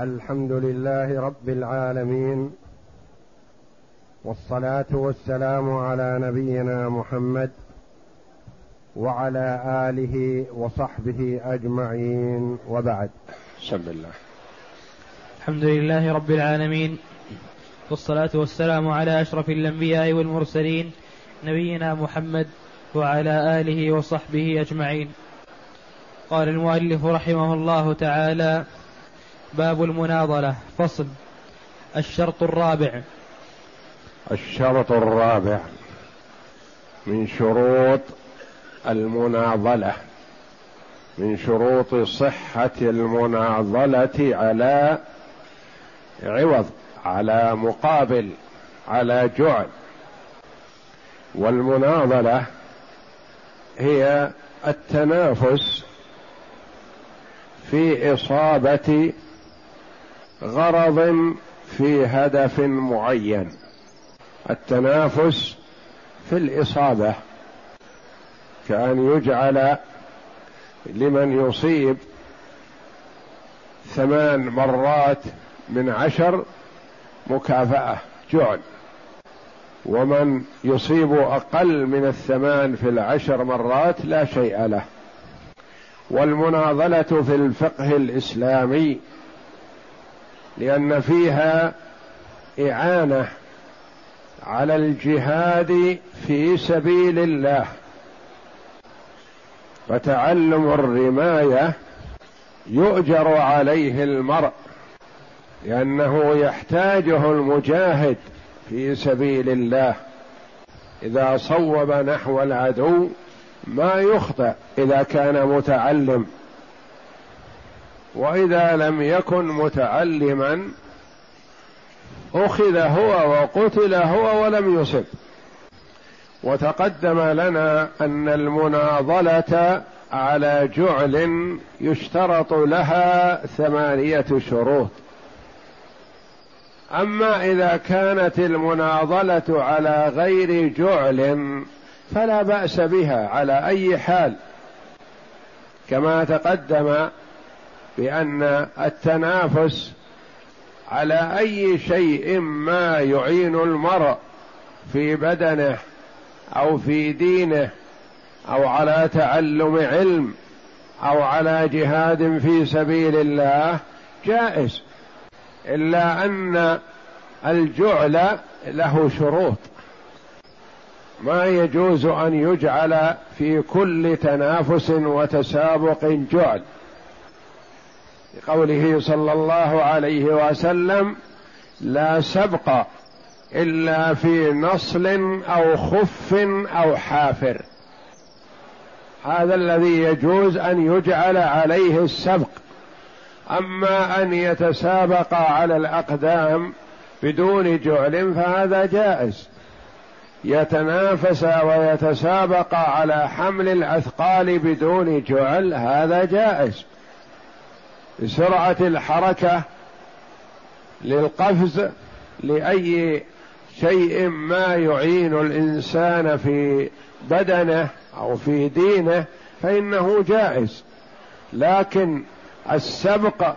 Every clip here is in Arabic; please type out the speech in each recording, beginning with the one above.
الحمد لله رب العالمين والصلاة والسلام على نبينا محمد وعلى آله وصحبه أجمعين وبعد. بسم الله. الحمد لله رب العالمين والصلاة والسلام على أشرف الأنبياء والمرسلين نبينا محمد وعلى آله وصحبه أجمعين. قال المؤلف رحمه الله تعالى باب المناظرة فصل. الشرط الرابع. الشرط الرابع. من شروط المناضلة. من شروط صحة المناضلة على عوض على مقابل على جعل. والمناضلة هي التنافس في إصابة غرض في هدف معين التنافس في الإصابة كأن يجعل لمن يصيب ثمان مرات من عشر مكافأة جعل ومن يصيب أقل من الثمان في العشر مرات لا شيء له. والمناضلة في الفقه الإسلامي لأن فيها إعانة على الجهاد في سبيل الله فتعلم الرماية يؤجر عليه المرء لأنه يحتاجه المجاهد في سبيل الله. إذا صوب نحو العدو ما يخطئ إذا كان متعلم. وإذا لم يكن متعلما أخذ هو وقتل هو ولم يصب. وتقدم لنا أن المناضلة على جعل يشترط لها ثمانية شروط. أما إذا كانت المناضلة على غير جعل فلا بأس بها على أي حال. كما تقدم بأن التنافس على أي شيء ما يعين المرء في بدنه أو في دينه أو على تعلم علم أو على جهاد في سبيل الله جائز. إلا أن الجعل له شروط. ما يجوز أن يجعل في كل تنافس وتسابق جعل. لقوله صلى الله عليه وسلم لا سبق إلا في نصل أو خف أو حافر. هذا الذي يجوز أن يجعل عليه السبق. أما أن يتسابق على الأقدام بدون جعل فهذا جائز. يتنافس ويتسابق على حمل الأثقال بدون جعل هذا جائز. بسرعة الحركة للقفز لأي شيء ما يعين الإنسان في بدنه أو في دينه فإنه جائز. لكن السبق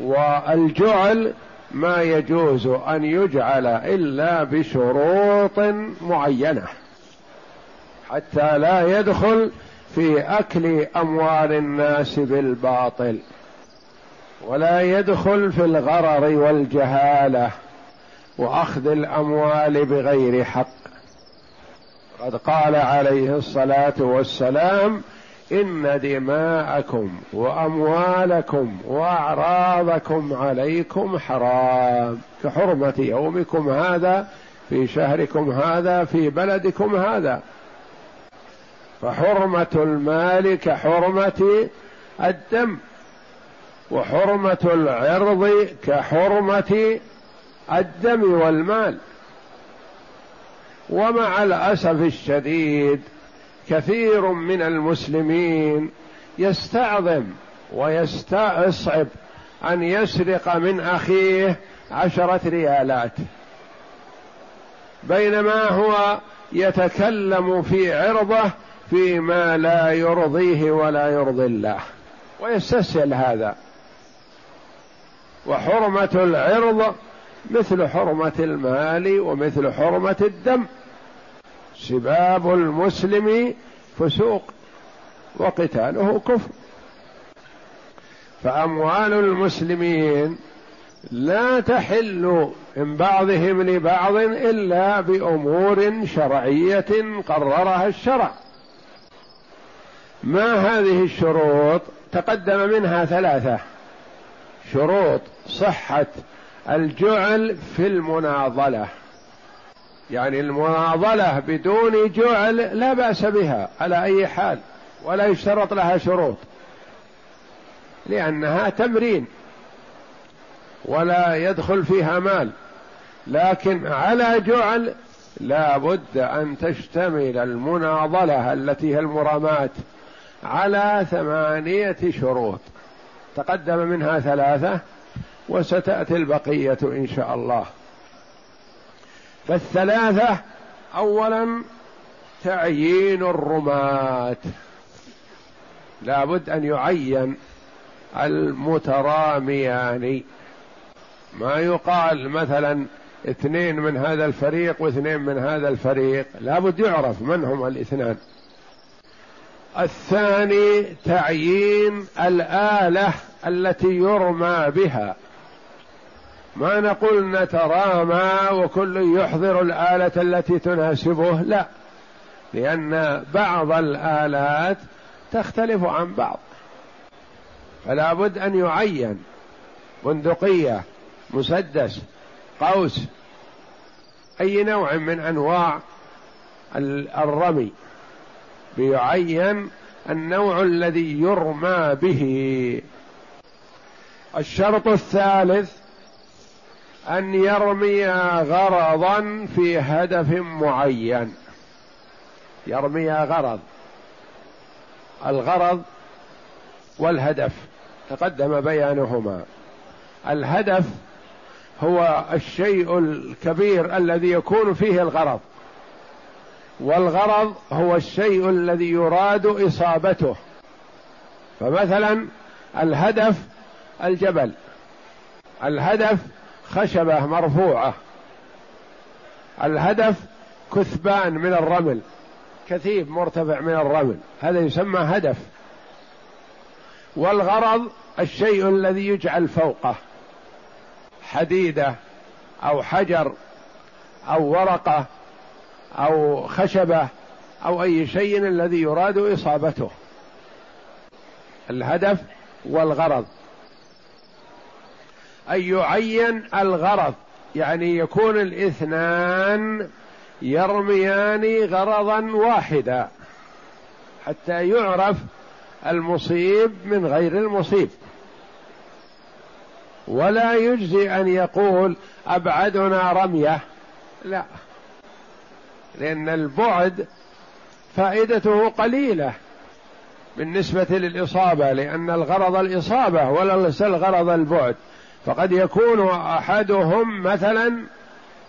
والجعل ما يجوز أن يجعل إلا بشروط معينة حتى لا يدخل في أكل أموال الناس بالباطل. ولا يدخل في الغرر والجهالة وأخذ الأموال بغير حق. قد قال عليه الصلاة والسلام إن دماءكم وأموالكم وأعراضكم عليكم حرام. كحرمة يومكم هذا في شهركم هذا في بلدكم هذا. فحرمة المال كحرمة الدم. وحرمة العرض كحرمة الدم والمال. ومع الأسف الشديد كثير من المسلمين يستعظم ويستصعب أن يسرق من أخيه عشرة ريالات. بينما هو يتكلم في عرضه فيما لا يرضيه ولا يرضي الله. ويستسهل هذا. وحرمة العرض مثل حرمة المال ومثل حرمة الدم. سباب المسلم فسوق وقتاله كفر. فأموال المسلمين لا تحل من بعضهم لبعض إلا بأمور شرعية قررها الشرع. ما هذه الشروط؟ تقدم منها ثلاثة. شروط صحة الجعل في المناضلة يعني المناضلة بدون جعل لا بأس بها على أي حال ولا يشترط لها شروط لأنها تمرين ولا يدخل فيها مال. لكن على جعل لا بد أن تشتمل المناضلة التي هي المرامات على ثمانية شروط. تقدم منها ثلاثة وستأتي البقية إن شاء الله. فالثلاثة أولا تعيين الرماة. لابد أن يعين المتراميان. ما يقال مثلا اثنين من هذا الفريق واثنين من هذا الفريق. لابد يعرف من هم الاثنان. الثاني تعيين الآلة التي يرمى بها. ما نقول نترامى وكل يحضر الآلة التي تناسبه لا. لأن بعض الآلات تختلف عن بعض. فلا بد أن يعين بندقية مسدس قوس أي نوع من أنواع الرمي. بيعين النوع الذي يرمى به. الشرط الثالث أن يرمي غرضا في هدف معين. يرمي غرض. الغرض والهدف. تقدم بيانهما. الهدف هو الشيء الكبير الذي يكون فيه الغرض. والغرض هو الشيء الذي يراد إصابته. فمثلا الهدف الجبل الهدف خشبة مرفوعة الهدف كثبان من الرمل كثيب مرتفع من الرمل هذا يسمى هدف. والغرض الشيء الذي يجعل فوقه حديدة أو حجر أو ورقة أو خشبة أو أي شيء الذي يراد إصابته. الهدف والغرض. أن يعين الغرض يعني يكون الاثنان يرميان غرضا واحدا حتى يعرف المصيب من غير المصيب. ولا يجزي أن يقول أبعدنا رمية لا. لأن البعد فائدته قليلة بالنسبة للإصابة لأن الغرض الإصابة وليس الغرض البعد. فقد يكون أحدهم مثلا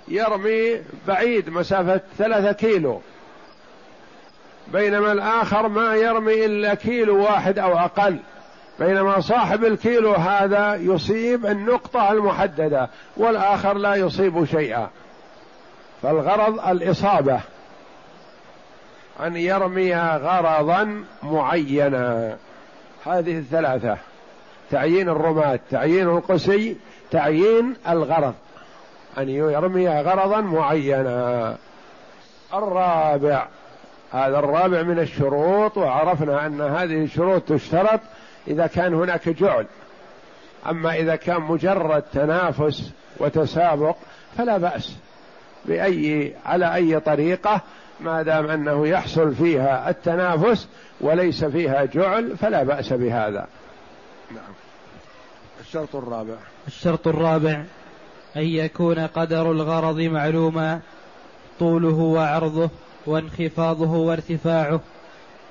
يرمي بعيد مسافة ثلاثة كيلو بينما الآخر ما يرمي إلا كيلو واحد أو أقل. بينما صاحب الكيلو هذا يصيب النقطة المحددة والآخر لا يصيب شيئا. فالغرض الإصابة أن يرمي غرضا معينا. هذه الثلاثة تعيين الرماة تعيين القسي تعيين الغرض أن يرمي غرضا معينا. الرابع هذا الرابع من الشروط وعرفنا أن هذه الشروط تشترط إذا كان هناك جعل. أما إذا كان مجرد تنافس وتسابق فلا بأس. بأي على أي طريقة ما دام أنه يحصل فيها التنافس وليس فيها جعل فلا بأس بهذا. نعم. الشرط الرابع. الشرط الرابع أن يكون قدر الغرض معلوما طوله وعرضه وانخفاضه وارتفاعه.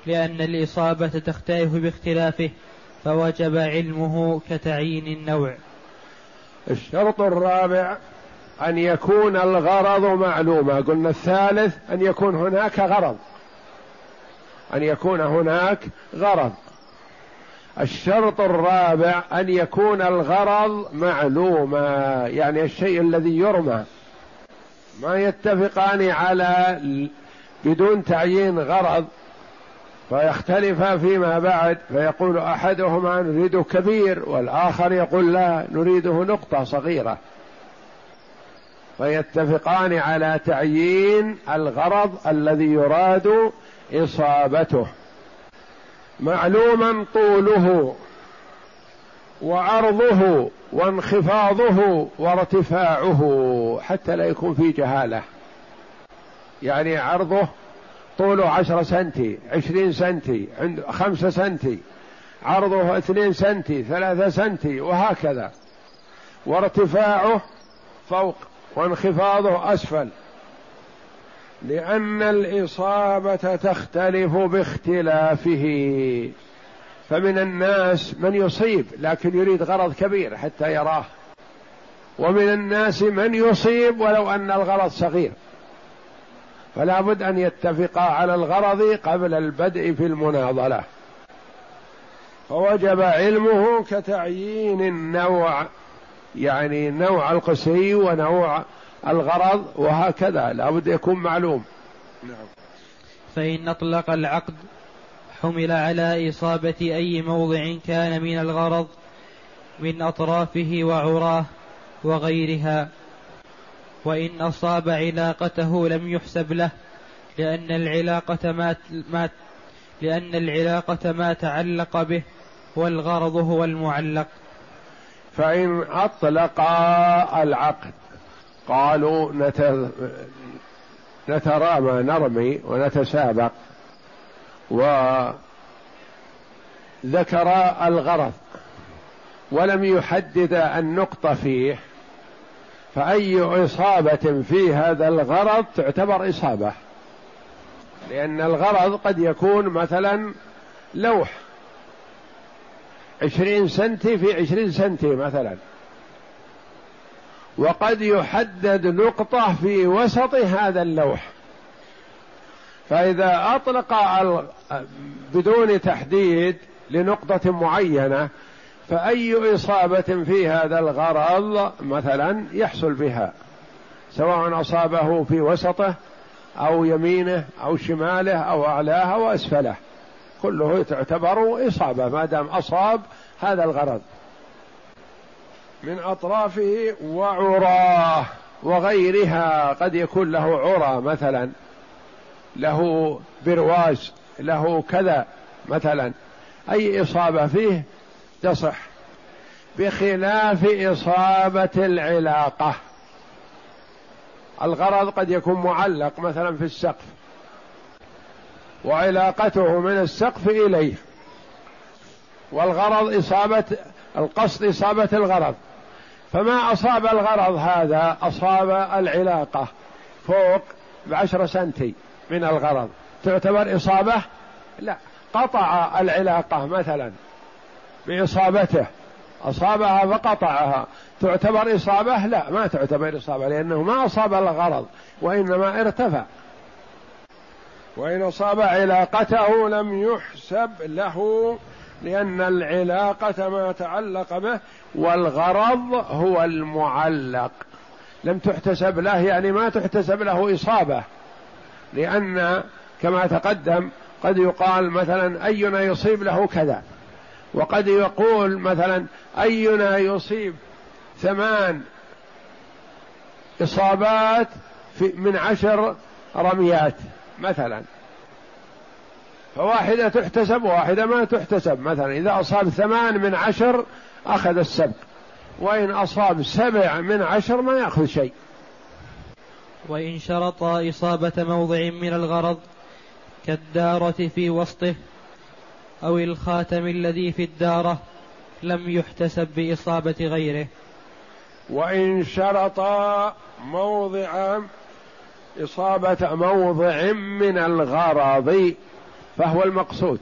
لأن الإصابة تختلف باختلافه فوجب علمه كتعيين النوع. الشرط الرابع أن يكون الغرض معلوما قلنا الثالث أن يكون هناك غرض. أن يكون هناك غرض. الشرط الرابع أن يكون الغرض معلوما يعني الشيء الذي يرمى. ما يتفقان على بدون تعيين غرض فيختلفا فيما بعد. فيقول أحدهما نريد كبير والآخر يقول لا نريده نقطة صغيرة. فيتفقان على تعيين الغرض الذي يراد إصابته. معلوما طوله وعرضه وانخفاضه وارتفاعه حتى لا يكون في جهالة. يعني عرضه طوله عشرة سنتي عشرين سنتي عند خمسة سنتي عرضه اثنين سنتي ثلاثة سنتي وهكذا. وارتفاعه فوق وانخفاضه أسفل لأن الإصابة تختلف باختلافه. فمن الناس من يصيب لكن يريد غرض كبير حتى يراه. ومن الناس من يصيب ولو أن الغرض صغير. فلا بد أن يتفقا على الغرض قبل البدء في المناضلة. فوجب علمه كتعيين النوع يعني نوع القسي ونوع الغرض وهكذا. لابد يكون معلوم. نعم. فإن أطلق العقد حمل على إصابة أي موضع كان من الغرض من أطرافه وعراه وغيرها. وإن أصاب علاقته لم يحسب له لأن العلاقة ما, ما لأن العلاقة ما تعلق به والغرض هو المعلق. فإن أطلق العقد قالوا نترامى نرمي ونتسابق وذكر الغرض ولم يحدد النقطة فيه فأي إصابة في هذا الغرض تعتبر إصابة لأن الغرض قد يكون مثلا لوح. عشرين سنتي في عشرين سنتي مثلا. وقد يحدد نقطة في وسط هذا اللوح. فإذا أطلق بدون تحديد لنقطة معينة فأي إصابة في هذا الغرض مثلا يحصل بها سواء أصابه في وسطه أو يمينه أو شماله أو أعلاه أو أسفله. كله تعتبر إصابة ما دام أصاب هذا الغرض. من أطرافه وعراه وغيرها قد يكون له عرى مثلا له برواز له كذا مثلا. أي إصابة فيه تصح. بخلاف إصابة العلاقة. الغرض قد يكون معلق مثلا في السقف. وعلاقته من السقف إليه. والغرض إصابة القصد إصابة الغرض. فما أصاب الغرض هذا؟ أصاب العلاقة فوق بعشرة سنتي من الغرض. تعتبر إصابة؟ لا. قطع العلاقة مثلا بإصابته. أصابها فقطعها. تعتبر إصابة؟ لا ما تعتبر إصابة لأنه ما أصاب الغرض وإنما ارتفع. وإن أصاب علاقته لم يحسب له لأن العلاقة ما تعلق به والغرض هو المعلق. لم تحتسب له يعني ما تحتسب له إصابة. لأن كما تقدم قد يقال مثلا أينا يصيب له كذا. وقد يقول مثلا أينا يصيب ثمان إصابات في من عشر رميات. مثلا. فواحدة تحتسب وواحدة ما تحتسب. مثلا إذا أصاب ثمان من عشر أخذ السبق وإن أصاب سبع من عشر ما يأخذ شيء. وإن شرط إصابة موضع من الغرض كالدارة في وسطه أو الخاتم الذي في الدارة لم يحتسب بإصابة غيره. وإن شرط موضع إصابة موضع من الغرض فهو المقصود.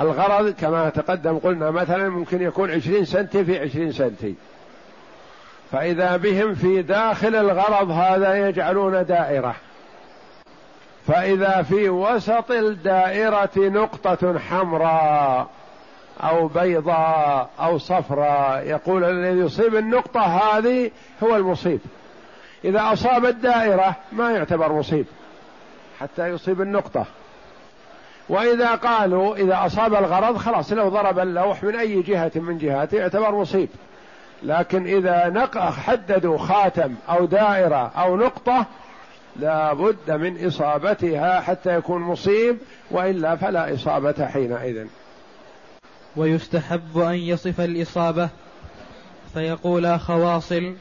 الغرض كما تقدم قلنا مثلا ممكن يكون عشرين سنتي في عشرين سنتي. فإذا بهم في داخل الغرض هذا يجعلون دائرة. فإذا في وسط الدائرة نقطة حمراء أو بيضاء أو صفراء يقول الذي يصيب النقطة هذه هو المصيب. إذا أصاب الدائرة ما يعتبر مصيب حتى يصيب النقطة. وإذا قالوا إذا أصاب الغرض خلاص لو ضرب اللوح من أي جهة من جهاته يعتبر مصيب. لكن إذا نق حددوا خاتم أو دائرة أو نقطة لا بد من إصابتها حتى يكون مصيب وإلا فلا إصابة حينئذ. ويستحب أن يصف الإصابة فيقول خواصل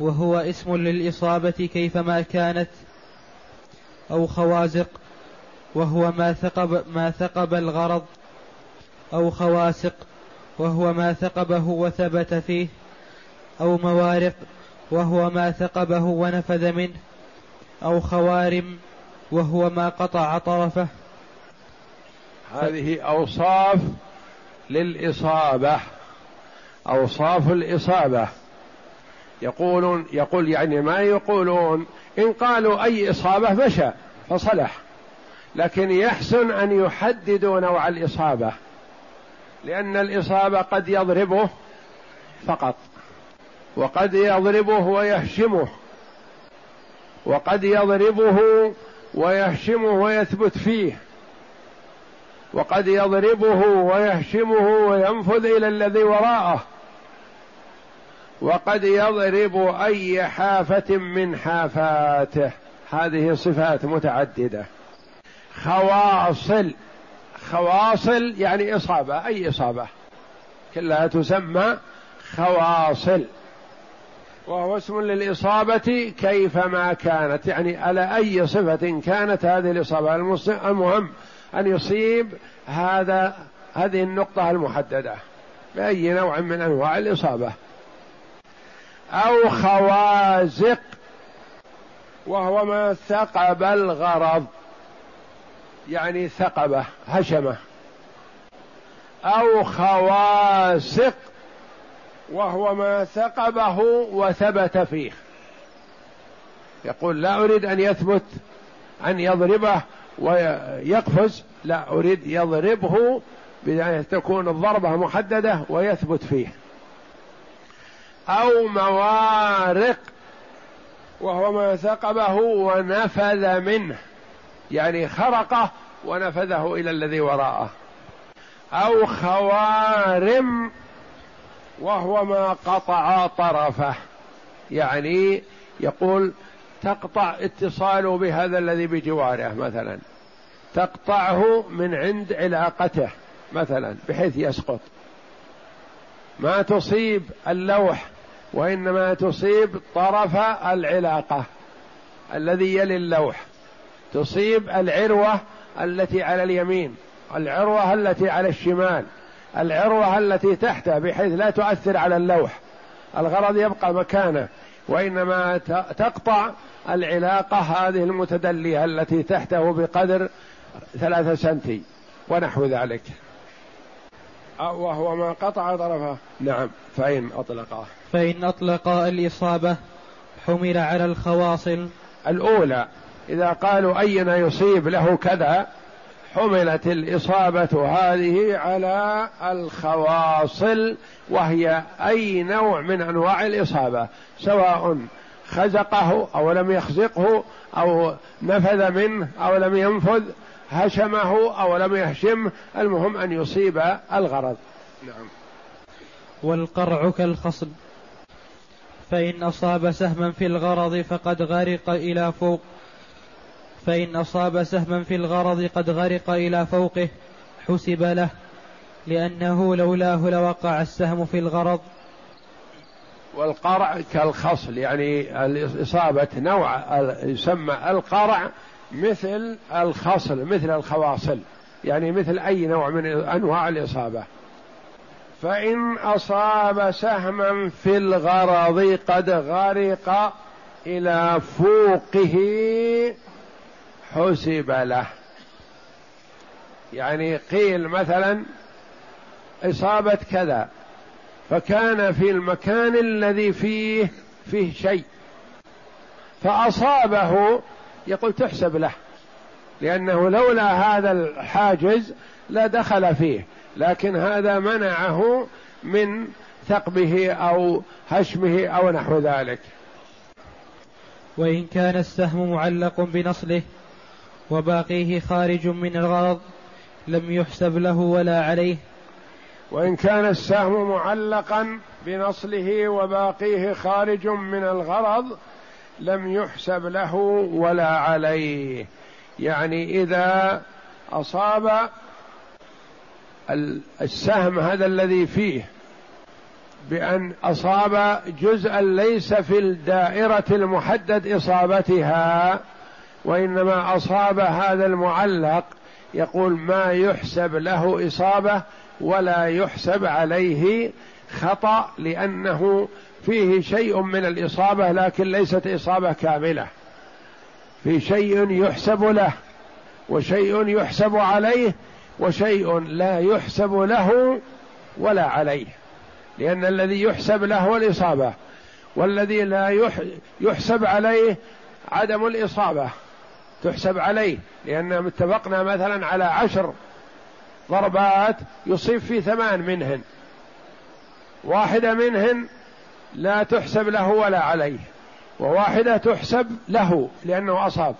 وهو اسم للإصابة كيفما كانت أو خوازق وهو ما ثقب ما ثقب الغرض أو خواسق وهو ما ثقبه وثبت فيه أو موارق وهو ما ثقبه ونفذ منه أو خوارم وهو ما قطع طرفه. هذه أوصاف للإصابة أوصاف الإصابة. يقولون يقول يعني ما يقولون. إن قالوا أي إصابة مشى فصلح. لكن يحسن أن يحددوا نوع الإصابة. لأن الإصابة قد يضربه فقط. وقد يضربه ويهشمه. وقد يضربه ويهشمه ويثبت فيه. وقد يضربه ويهشمه وينفذ إلى الذي وراءه. وقد يضرب أي حافة من حافاته. هذه صفات متعددة. خواصل. خواصل يعني إصابة أي إصابة؟ كلها تسمى خواصل. وهو اسم للإصابة كيفما كانت. يعني على أي صفة كانت هذه الإصابة. المهم أن يصيب هذا هذه النقطة المحددة. بأي نوع من أنواع الإصابة؟ أو خوازق وهو ما ثقب الغرض يعني ثقبه هشمه أو خواسق وهو ما ثقبه وثبت فيه. يقول لا أريد أن يثبت أن يضربه ويقفز لا أريد يضربه بأن تكون الضربة محددة ويثبت فيه. أو موارق وهو ما ثقبه ونفذ منه يعني خرقه ونفذه إلى الذي وراءه. أو خوارم وهو ما قطع طرفه. يعني يقول تقطع اتصاله بهذا الذي بجواره مثلا. تقطعه من عند علاقته مثلا بحيث يسقط. ما تصيب اللوح وإنما تصيب طرف العلاقة الذي يلي اللوح. تصيب العروة التي على اليمين العروة التي على الشمال العروة التي تحته بحيث لا تؤثر على اللوح. الغرض يبقى مكانه وإنما تقطع العلاقة هذه المتدلية التي تحته بقدر ثلاثة سنتي ونحو ذلك. وهو ما قطع طرفه. نعم. فإن أطلقه. فإن أطلق الإصابة حمل على الخواصل. الأولى إذا قالوا أين يصيب له كذا حملت الإصابة هذه على الخواصل وهي أي نوع من أنواع الإصابة سواء خزقه أو لم يخزقه أو نفذ منه أو لم ينفذ هشمه أو لم يهشمه المهم أن يصيب الغرض. نعم. والقرع كالخصب. فإن أصاب سهما في الغرض فقد غرق إلى فوق. فإن أصاب سهما في الغرض قد غرق إلى فوقه. حسب له لأنه لولاه لوقع السهم في الغرض. والقرع كالخصل يعني الإصابة نوع يسمى القرع مثل الخصل مثل الخواصل يعني مثل أي نوع من أنواع الإصابة. فإن أصاب سهما في الغرض قد غرق إلى فوقه حسب له. يعني قيل مثلا إصابة كذا فكان في المكان الذي فيه فيه شيء فأصابه يقول تحسب له لأنه لولا هذا الحاجز لا دخل فيه لكن هذا منعه من ثقبه أو هشمه أو نحو ذلك. وإن كان السهم معلق بنصله وباقيه خارج من الغرض لم يحسب له ولا عليه. وإن كان السهم معلقا بنصله وباقيه خارج من الغرض لم يحسب له ولا عليه. يعني إذا أصاب السهم هذا الذي فيه بأن أصاب جزءا ليس في الدائرة المحدد إصابتها وإنما أصاب هذا المعلق يقول ما يحسب له إصابة ولا يحسب عليه خطأ لأنه فيه شيء من الإصابة لكن ليست إصابة كاملة. في شيء يحسب له وشيء يحسب عليه وشيء لا يحسب له ولا عليه. لأن الذي يحسب له الإصابة والذي لا يحسب عليه عدم الإصابة. تحسب عليه لأن اتفقنا مثلا على عشر ضربات يصيب في ثمان منهن. واحدة منهن لا تحسب له ولا عليه وواحدة تحسب له لأنه أصاب.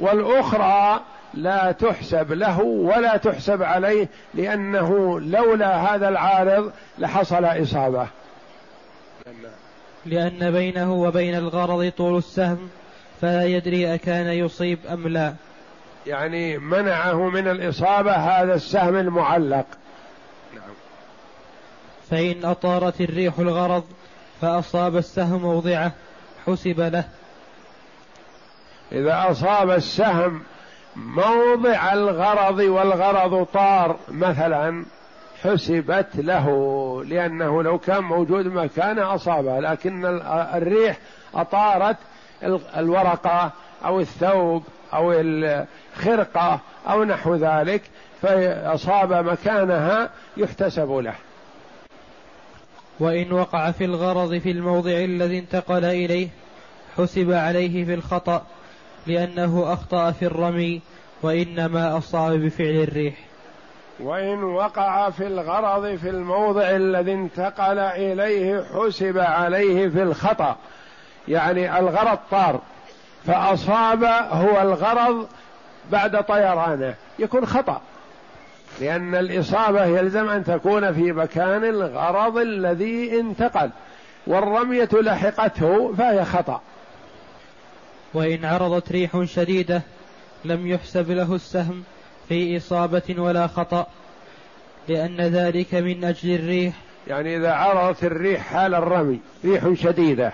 والأخرى لا تحسب له ولا تحسب عليه لأنه لولا هذا العارض لحصل إصابة. لأن بينه وبين الغرض طول السهم فلا يدري أكان يصيب أم لا. يعني منعه من الإصابة هذا السهم المعلق نعم. فإن أطارت الريح الغرض فأصاب السهم موضعه حسب له إذا أصاب السهم موضع الغرض والغرض طار مثلا حسبت له لأنه لو كان موجود مكانه أصابه لكن الريح أطارت الورقة أو الثوب أو الخرقة أو نحو ذلك فأصاب مكانها يحتسب له. وإن وقع في الغرض في الموضع الذي انتقل إليه حسب عليه في الخطأ لأنه أخطأ في الرمي وإنما أصاب بفعل الريح. وإن وقع في الغرض في الموضع الذي انتقل إليه حسب عليه في الخطأ. يعني الغرض طار. فأصاب هو الغرض بعد طيرانه. يكون خطأ. لأن الإصابة يلزم أن تكون في مكان الغرض الذي انتقل. والرمية لحقته فهي خطأ. وإن عرضت ريح شديدة لم يحسب له السهم في إصابة ولا خطأ لأن ذلك من أجل الريح. يعني إذا عرضت الريح حال الرمي ريح شديدة.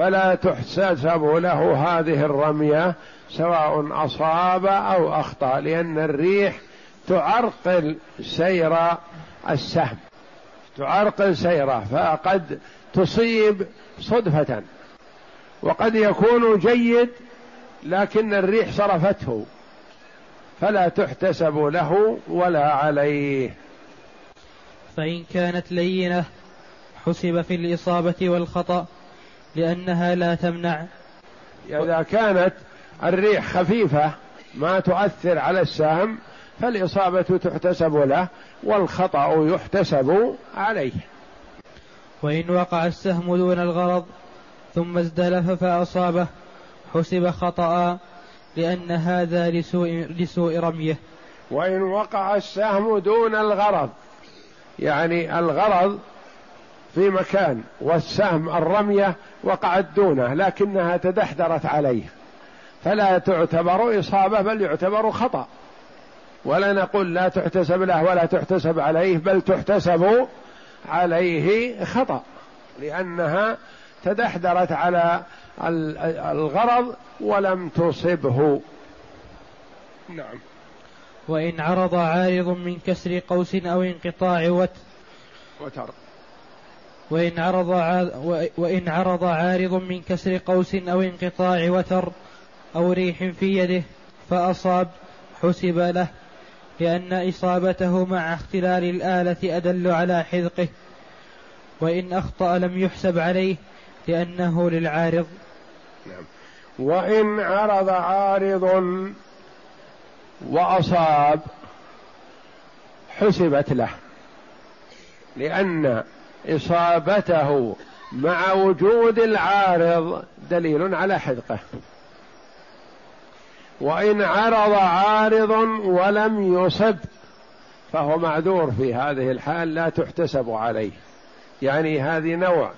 فلا تحسب له هذه الرمية سواء أصاب أو أخطأ لأن الريح تعرقل سير السهم. تعرقل سيره فقد تصيب صدفة. وقد يكون جيد لكن الريح صرفته. فلا تحتسب له ولا عليه. فإن كانت لينة حسب في الإصابة والخطأ. لأنها لا تمنع. إذا كانت الريح خفيفة ما تؤثر على السهم فالإصابة تحتسب له والخطأ يحتسب عليه. وإن وقع السهم دون الغرض ثم ازدلف فأصابه حسب خطأ لأن هذا لسوء, لسوء رميه. وإن وقع السهم دون الغرض يعني الغرض في مكان والسهم الرمية وقعت دونه لكنها تدحدرت عليه. فلا تعتبر إصابة بل يعتبر خطأ. ولا نقول لا تحتسب له ولا تحتسب عليه بل تحتسب عليه خطأ. لأنها تدحدرت على الغرض ولم تصبه. نعم. وإن عرض عارض من كسر قوس أو انقطاع وت وتر وإن عرض وإن عرض عارض من كسر قوس أو انقطاع وتر أو ريح في يده فأصاب حسب له لأن إصابته مع اختلال الآلة أدل على حذقه. وإن أخطأ لم يحسب عليه لأنه للعارض. نعم. وإن عرض عارض وأصاب حسبت له لأن إصابته مع وجود العارض دليل على حذقه. وإن عرض عارض ولم يصب فهو معذور في هذه الحال لا تحتسب عليه. يعني هذه نوع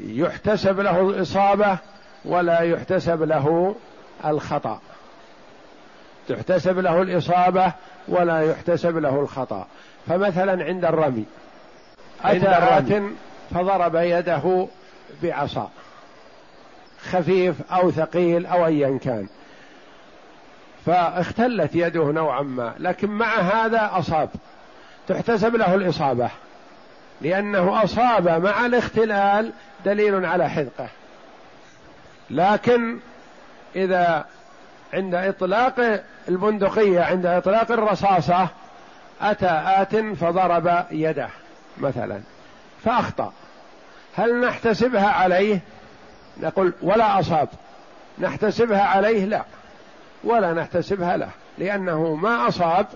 يحتسب له الإصابة ولا يحتسب له الخطأ. تحتسب له الإصابة ولا يحتسب له الخطأ. فمثلا عند الرمي. أتى فضرب يده بعصا. خفيف أو ثقيل أو أيا كان. فاختلت يده نوعا ما. لكن مع هذا أصاب. تحتسب له الإصابة. لأنه أصاب مع الاختلال دليل على حذقه. لكن إذا عند إطلاق البندقية عند إطلاق الرصاصة أتى آت فضرب يده. مثلا. فأخطأ. هل نحتسبها عليه؟ نقول ولا أصاب. نحتسبها عليه؟ لا. ولا نحتسبها له لأنه ما أصاب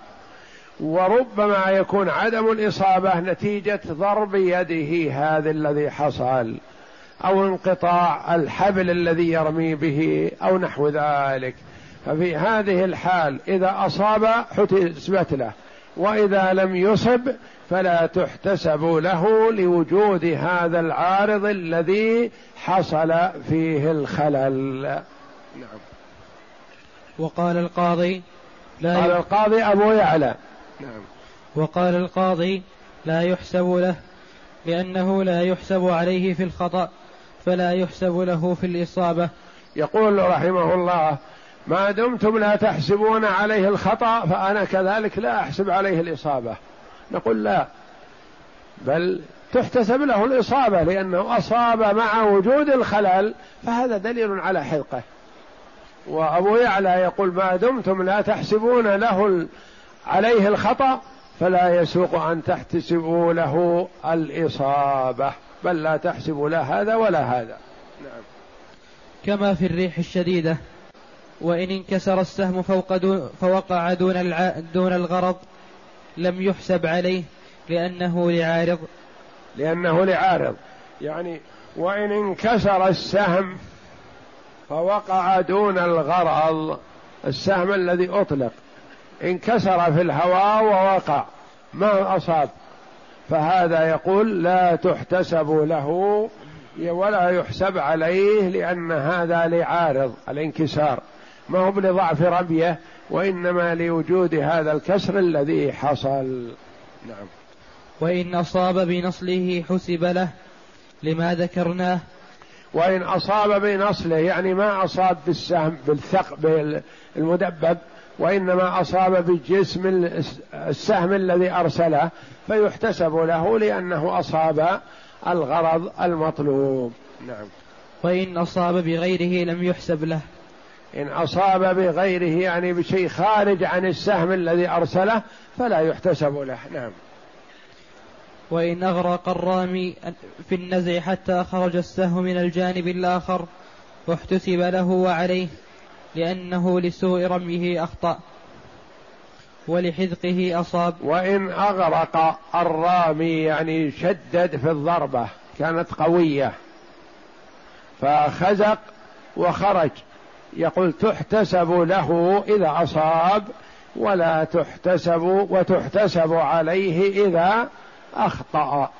وربما يكون عدم الإصابة نتيجة ضرب يده هذا الذي حصل أو انقطاع الحبل الذي يرمي به أو نحو ذلك. ففي هذه الحال إذا أصاب حتسبت له. وإذا لم يصب فلا تحتسب له لوجود هذا العارض الذي حصل فيه الخلل. نعم. وقال القاضي لا قال القاضي أبو يعلى. نعم. وقال القاضي لا يحسب له لأنه لا يحسب عليه في الخطأ فلا يحسب له في الإصابة. يقول رحمه الله ما دمتم لا تحسبون عليه الخطأ فأنا كذلك لا أحسب عليه الإصابة. نقول لا بل تحتسب له الإصابة لأنه أصاب مع وجود الخلل فهذا دليل على حلقه وأبو يعلى يقول ما دمتم لا تحسبون له عليه الخطأ فلا يسوق أن تحتسبوا له الإصابة. بل لا تحسبوا لا هذا ولا هذا. نعم. كما في الريح الشديدة. وإن انكسر السهم فوق دون فوقع دون, الع... دون الغرض لم يحسب عليه لأنه لعارض. لأنه لعارض. يعني وإن انكسر السهم فوقع دون الغرض السهم الذي أطلق. انكسر في الهواء ووقع. ما أصاب؟ فهذا يقول لا تحتسب له ولا يحسب عليه لأن هذا لعارض الانكسار. ما هو لضعف رمية وإنما لوجود هذا الكسر الذي حصل. نعم. وإن أصاب بنصله حسب له لما ذكرناه. وإن أصاب بنصله يعني ما أصاب بالسهم بالثق بالمدبب وإنما أصاب بجسم السهم الذي أرسله فيحتسب له لأنه أصاب الغرض المطلوب. نعم. وإن أصاب بغيره لم يحسب له. إن أصاب بغيره يعني بشيء خارج عن السهم الذي أرسله فلا يحتسب له. نعم. وإن أغرق الرامي في النزع حتى خرج السهم من الجانب الآخر واحتسب له وعليه لأنه لسوء رميه أخطأ ولحذقه أصاب. وإن أغرق الرامي يعني شدد في الضربة كانت قوية فخزق وخرج. يقول تحتسب له إذا أصاب ولا تحتسب وتحتسب عليه إذا أخطأ.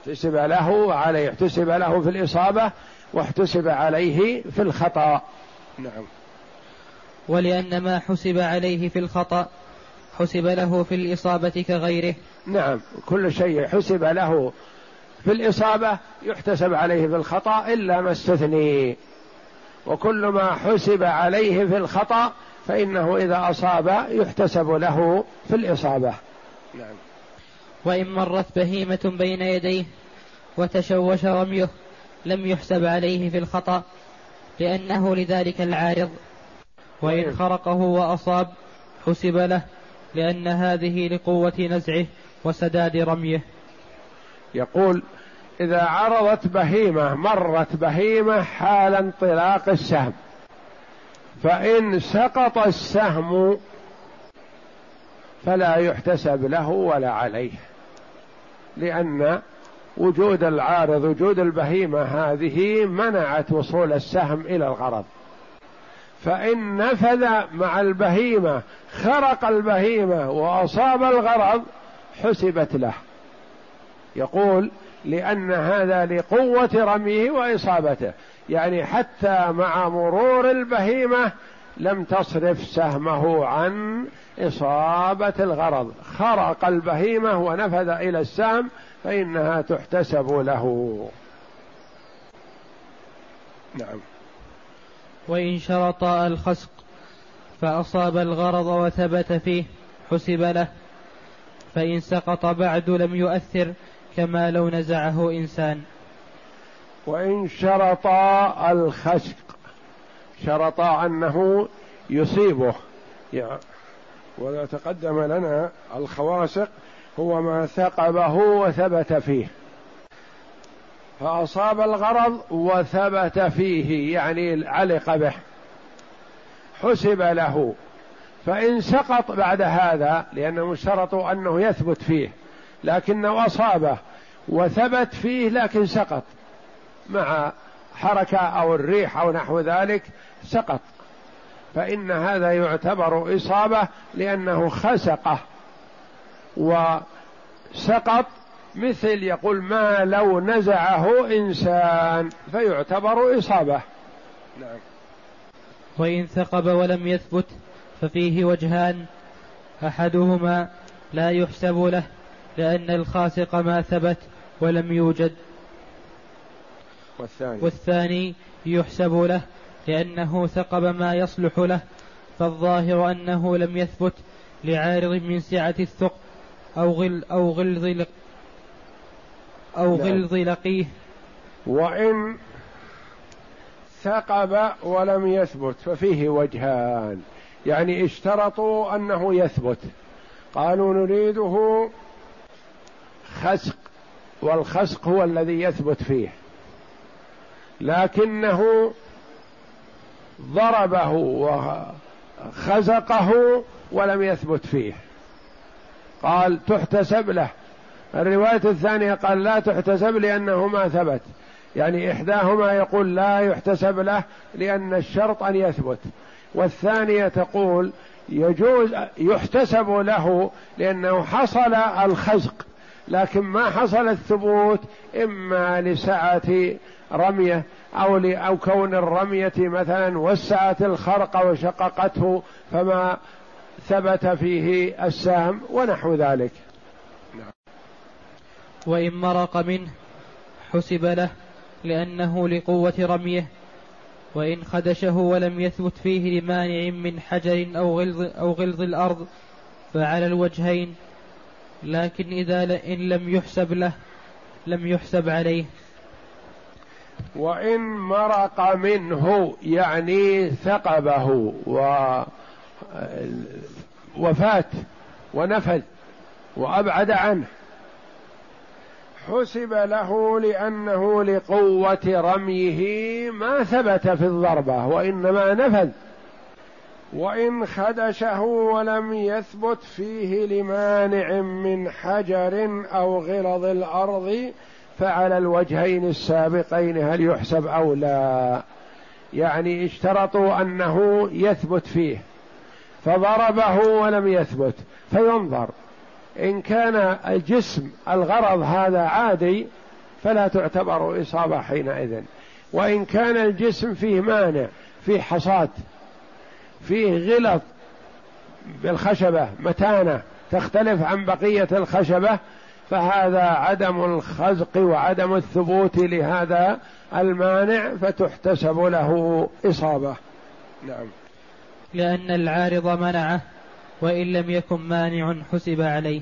احتسب له وعليه احتسب له في الإصابة واحتسب عليه في الخطأ. نعم. ولأن ما حسب عليه في الخطأ حسب له في الإصابة كغيره. نعم كل شيء حسب له في الإصابة يحتسب عليه في الخطأ إلا ما استثني. وكل ما حسب عليه في الخطأ فإنه إذا أصاب يحتسب له في الإصابة. نعم. وإن مرت بهيمة بين يديه وتشوش رميه لم يحسب عليه في الخطأ لأنه لذلك العارض. وإن خرقه وأصاب حسب له لأن هذه لقوة نزعه وسداد رميه. يقول إذا عرضت بهيمة مرت بهيمة حال انطلاق السهم. فإن سقط السهم فلا يحتسب له ولا عليه. لأن وجود العارض وجود البهيمة هذه منعت وصول السهم إلى الغرض. فإن نفذ مع البهيمة خرق البهيمة وأصاب الغرض حسبت له. يقول لأن هذا لقوة رميه وإصابته. يعني حتى مع مرور البهيمة لم تصرف سهمه عن إصابة الغرض. خرق البهيمة ونفذ إلى السهم فإنها تحتسب له. نعم. وإن شرط الخسق فأصاب الغرض وثبت فيه حسب له. فإن سقط بعد لم يؤثر كما لو نزعه إنسان. وإن شرطا الخسق شرطا أنه يصيبه. يعني تقدم لنا الخواسق هو ما ثقبه وثبت فيه. فأصاب الغرض وثبت فيه يعني علق به. حسب له. فإن سقط بعد هذا لأنه اشترط أنه يثبت فيه. لكنه أصابه وثبت فيه لكن سقط. مع حركة أو الريح أو نحو ذلك سقط. فإن هذا يعتبر إصابة لأنه خسقه وسقط مثل يقول ما لو نزعه إنسان فيعتبر إصابة. نعم. وإن ثقب ولم يثبت ففيه وجهان أحدهما لا يحسب له لأن الخاسق ما ثبت ولم يوجد. والثاني, والثاني يحسب له لأنه ثقب ما يصلح له فالظاهر أنه لم يثبت لعارض من سعة الثقب أو غل أو غلظ أو نعم. غلظ لقيه. وإن ثقب ولم يثبت ففيه وجهان. يعني اشترطوا أنه يثبت. قالوا نريده خسق والخسق هو الذي يثبت فيه لكنه ضربه وخزقه ولم يثبت فيه. قال تحتسب له. الرواية الثانية قال لا تحتسب لأنه ما ثبت. يعني إحداهما يقول لا يحتسب له لأن الشرط أن يثبت. والثانية تقول يجوز يحتسب له لأنه حصل الخزق. لكن ما حصل الثبوت إما لسعة رمية أو أو كون الرمية مثلا وسعت الخرق وشققته فما ثبت فيه السهم ونحو ذلك نعم. وإن مرق منه حسب له لأنه لقوة رميه وإن خدشه ولم يثبت فيه لمانع من حجر أو غلظ, أو غلظ الأرض فعلى الوجهين لكن إذا إن لم يحسب له لم يحسب عليه. وإن مرق منه يعني ثقبه و وفات ونفذ وأبعد عنه. حسب له لأنه لقوة رميه ما ثبت في الضربة وإنما نفذ وإن خدشه ولم يثبت فيه لمانع من حجر أو غلظ الأرض فعلى الوجهين السابقين هل يحسب أو لا؟ يعني اشترطوا أنه يثبت فيه فضربه ولم يثبت فينظر. إن كان الجسم الغرض هذا عادي فلا تعتبر إصابة حينئذ. وإن كان الجسم فيه مانع فيه حصاد فيه غلط بالخشبة متانة تختلف عن بقية الخشبة فهذا عدم الخزق وعدم الثبوت لهذا المانع فتحتسب له إصابة. نعم. لأن العارض منعه وإن لم يكن مانع حسب عليه.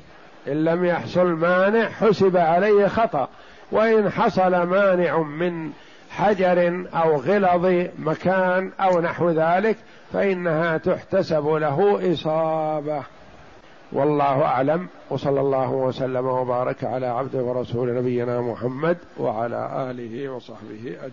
إن لم يحصل مانع حسب عليه خطأ وإن حصل مانع من حجر أو غلظ مكان أو نحو ذلك فإنها تحتسب له إصابة. والله أعلم وصلى الله وسلم وبارك على عبده ورسول نبينا محمد وعلى آله وصحبه أجمعين.